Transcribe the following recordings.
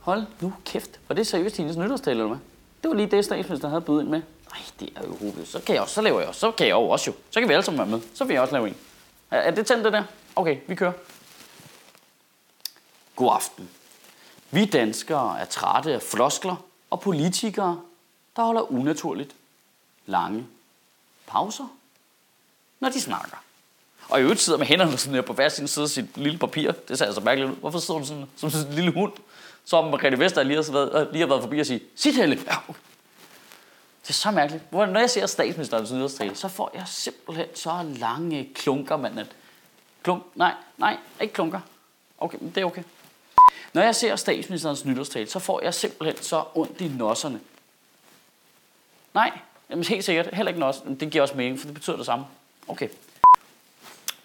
Hold nu kæft. Var det seriøst hendes nytårstale, eller hvad? Det var lige det, statsministeren havde budt ind med. Nej, det er jo hovedet. Så kan jeg også, så laver jeg også. Så kan jeg jo også jo. Så kan vi alle sammen være med. Så vil jeg også lave en. Er, er det tændt, det der? Okay, vi kører. God aften. Vi danskere er trætte af floskler og politikere, der holder unaturligt lange pauser, når de snakker. Og i øvrigt sidder med hænderne sådan her på hver sin side af sit lille papir. Det ser altså mærkeligt ud. Hvorfor sidder hun sådan som sådan en lille hund? Som Margrethe Vester lige har, været, lige har været forbi og sige, sig Helle. Ja. Det er så mærkeligt. Når jeg ser statsministerens nyhedstale, så får jeg simpelthen så lange klunker, mand. Klunk? Nej, nej, ikke klunker. Okay, men det er okay. Når jeg ser statsministerens nytårstale, så får jeg simpelthen så ondt i nosserne. Nej, jamen helt sikkert. Heller ikke nosserne. Det giver også mening, for det betyder det samme. Okay.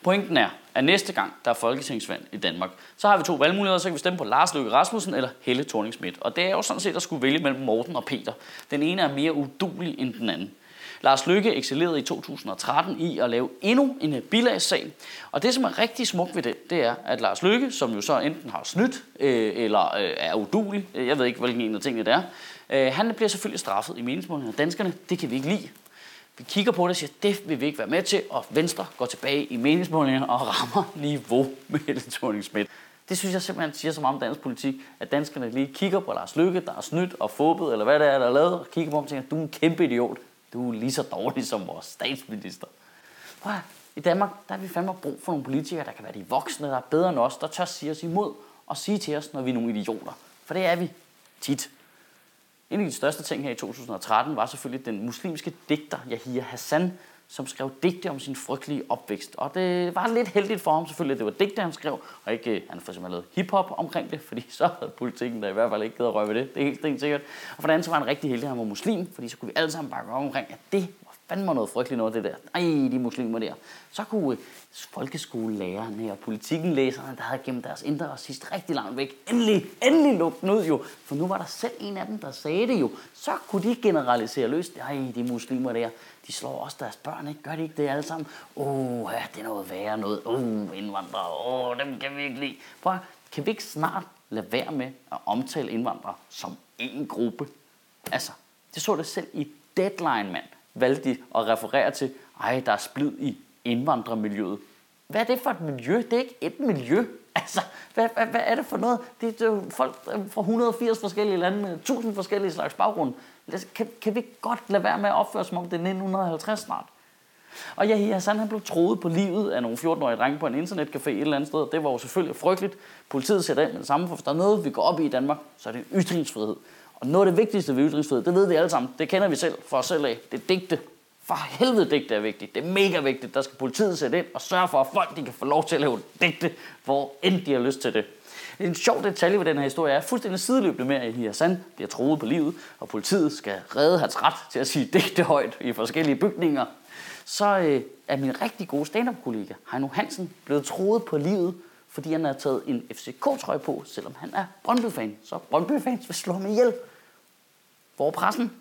Pointen er, at næste gang der er folketingsvalg i Danmark, så har vi to valgmuligheder, så kan vi stemme på Lars Løkke Rasmussen eller Helle thorning Schmidt. Og det er jo sådan set at skulle vælge mellem Morten og Peter. Den ene er mere udulig end den anden. Lars Lykke excellerede i 2013 i at lave endnu en bilagssag. Og det, som er rigtig smukt ved det, det er, at Lars Lykke, som jo så enten har snydt øh, eller øh, er udulig, øh, jeg ved ikke, hvilken en af tingene det er, øh, han bliver selvfølgelig straffet i meningsmålene. Danskerne, det kan vi ikke lide. Vi kigger på det og siger, det vil vi ikke være med til, og Venstre går tilbage i meningsmålingerne og rammer niveau med Helle thorning Schmidt. Det synes jeg simpelthen siger så meget om dansk politik, at danskerne lige kigger på Lars Løkke, der er snydt og fåbet, eller hvad det er, der er lavet, og kigger på ham og tænker, du er en kæmpe idiot. Du er lige så dårlig som vores statsminister. Prøv at, I Danmark, der har vi fandme brug for nogle politikere, der kan være de voksne, der er bedre end os, der tør sige os imod og sige til os, når vi er nogle idioter. For det er vi tit. En af de største ting her i 2013 var selvfølgelig den muslimske digter Yahya Hassan, som skrev digte om sin frygtelige opvækst. Og det var lidt heldigt for ham selvfølgelig, at det var digte, han skrev, og ikke øh, han for eksempel lavede hiphop omkring det, fordi så havde politikken der i hvert fald ikke givet at røre ved det. Det er helt helt sikkert. Og for det andet så var han rigtig heldig, at han var muslim, fordi så kunne vi alle sammen bakke op omkring, at det fandme noget frygteligt noget, det der. Ej, de muslimer der. Så kunne øh, folkeskolelærerne og politikkenlæserne, der havde gemt deres indre racist rigtig langt væk, endelig, endelig lukke den ud jo. For nu var der selv en af dem, der sagde det jo. Så kunne de generalisere løst. Ej, de muslimer der, de slår også deres børn, ikke? Gør de ikke det alle sammen? Åh, oh, ja, det er noget værre noget. Åh, oh, indvandrere, åh, oh, dem kan vi ikke lide. Prøv, kan vi ikke snart lade være med at omtale indvandrere som en gruppe? Altså, det så det selv i Deadline, mand, valgte de at referere til, ej, der er splid i indvandrermiljøet. Hvad er det for et miljø? Det er ikke et miljø. Altså, hvad, hvad, hvad er det for noget? Det er jo folk øh, fra 180 forskellige lande med 1000 forskellige slags baggrund. Kan, kan vi godt lade være med at opføre som om det er 1950 snart? Og Yahya Hassan han blev troet på livet af nogle 14-årige drenge på en internetcafé et eller andet sted. Det var jo selvfølgelig frygteligt. Politiet sætter ind med det samme, for hvis der er noget, vi går op i i Danmark, så er det ytringsfrihed. Og noget af det vigtigste ved ytringsfrihed, det ved vi alle sammen. Det kender vi selv for os selv af. Det er digte. For helvede digte er vigtigt. Det er mega vigtigt. Der skal politiet sætte ind og sørge for, at folk de kan få lov til at lave digte, hvor end de har lyst til det. En sjov detalje ved den her historie er, at fuldstændig sideløbende med, at Yahya Hassan bliver troet på livet, og politiet skal redde hans ret til at sige digte højt i forskellige bygninger, så øh, er min rigtig gode stand-up-kollega, Heino Hansen, blevet troet på livet, fordi han har taget en FCK-trøje på, selvom han er Brøndby-fan. Så Brøndby-fans vil slå ham ihjel. Hvor er pressen?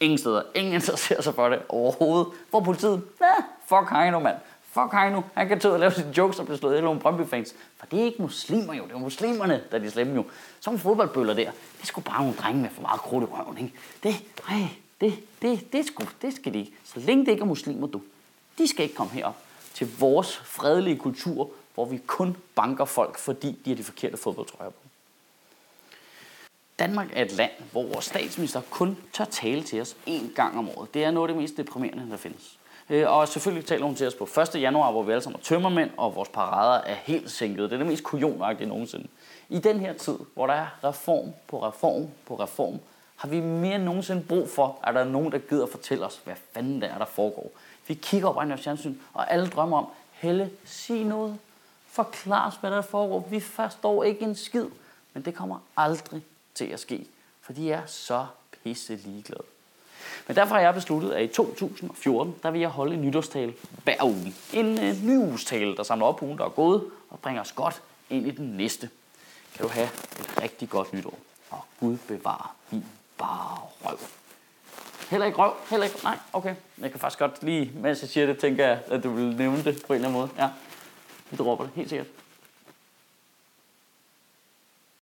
Ingen steder. Ingen interesserer sig for det overhovedet. Hvor er politiet? Ja, fuck Heino, mand. Fuck Heino. Han kan tage ud og lave sine jokes og blive slået ihjel af nogle Brøndby-fans. For det er ikke muslimer jo. Det er muslimerne, der er de slemme jo. Sådan fodboldbøller der. Det skulle bare nogle drenge med for meget krudt i røven, ikke? Det, ej, det, det, det, det, sgu, det skal de ikke. Så længe det ikke er muslimer, du. De skal ikke komme herop til vores fredelige kultur, hvor vi kun banker folk, fordi de har de forkerte fodboldtrøjer på. Danmark er et land, hvor vores statsminister kun tør tale til os én gang om året. Det er noget af det mest deprimerende, der findes. Øh, og selvfølgelig taler hun til os på 1. januar, hvor vi alle sammen er tømmermænd, og vores parader er helt sænket. Det er det mest kujonagtige nogensinde. I den her tid, hvor der er reform på reform på reform, har vi mere end nogensinde brug for, at der er nogen, der gider fortælle os, hvad fanden der er, der foregår. Vi kigger op af fjernsyn, og alle drømmer om, Helle, sig noget. Forklar os, hvad der foregår. Vi forstår ikke en skid. Men det kommer aldrig til at ske, for de er så pisse ligeglade. Men derfor har jeg besluttet, at i 2014, der vil jeg holde en nytårstale hver uge. En øh, ny ugestale, der samler op på ugen, der er gået, og bringer os godt ind i den næste. Kan du have et rigtig godt nytår. Og Gud bevarer din bare røv. Heller ikke røv, heller ikke... Nej, okay. Jeg kan faktisk godt lige, mens jeg siger det, tænker jeg, at du vil nævne det på en eller anden måde. Ja, vi dropper det, helt sikkert.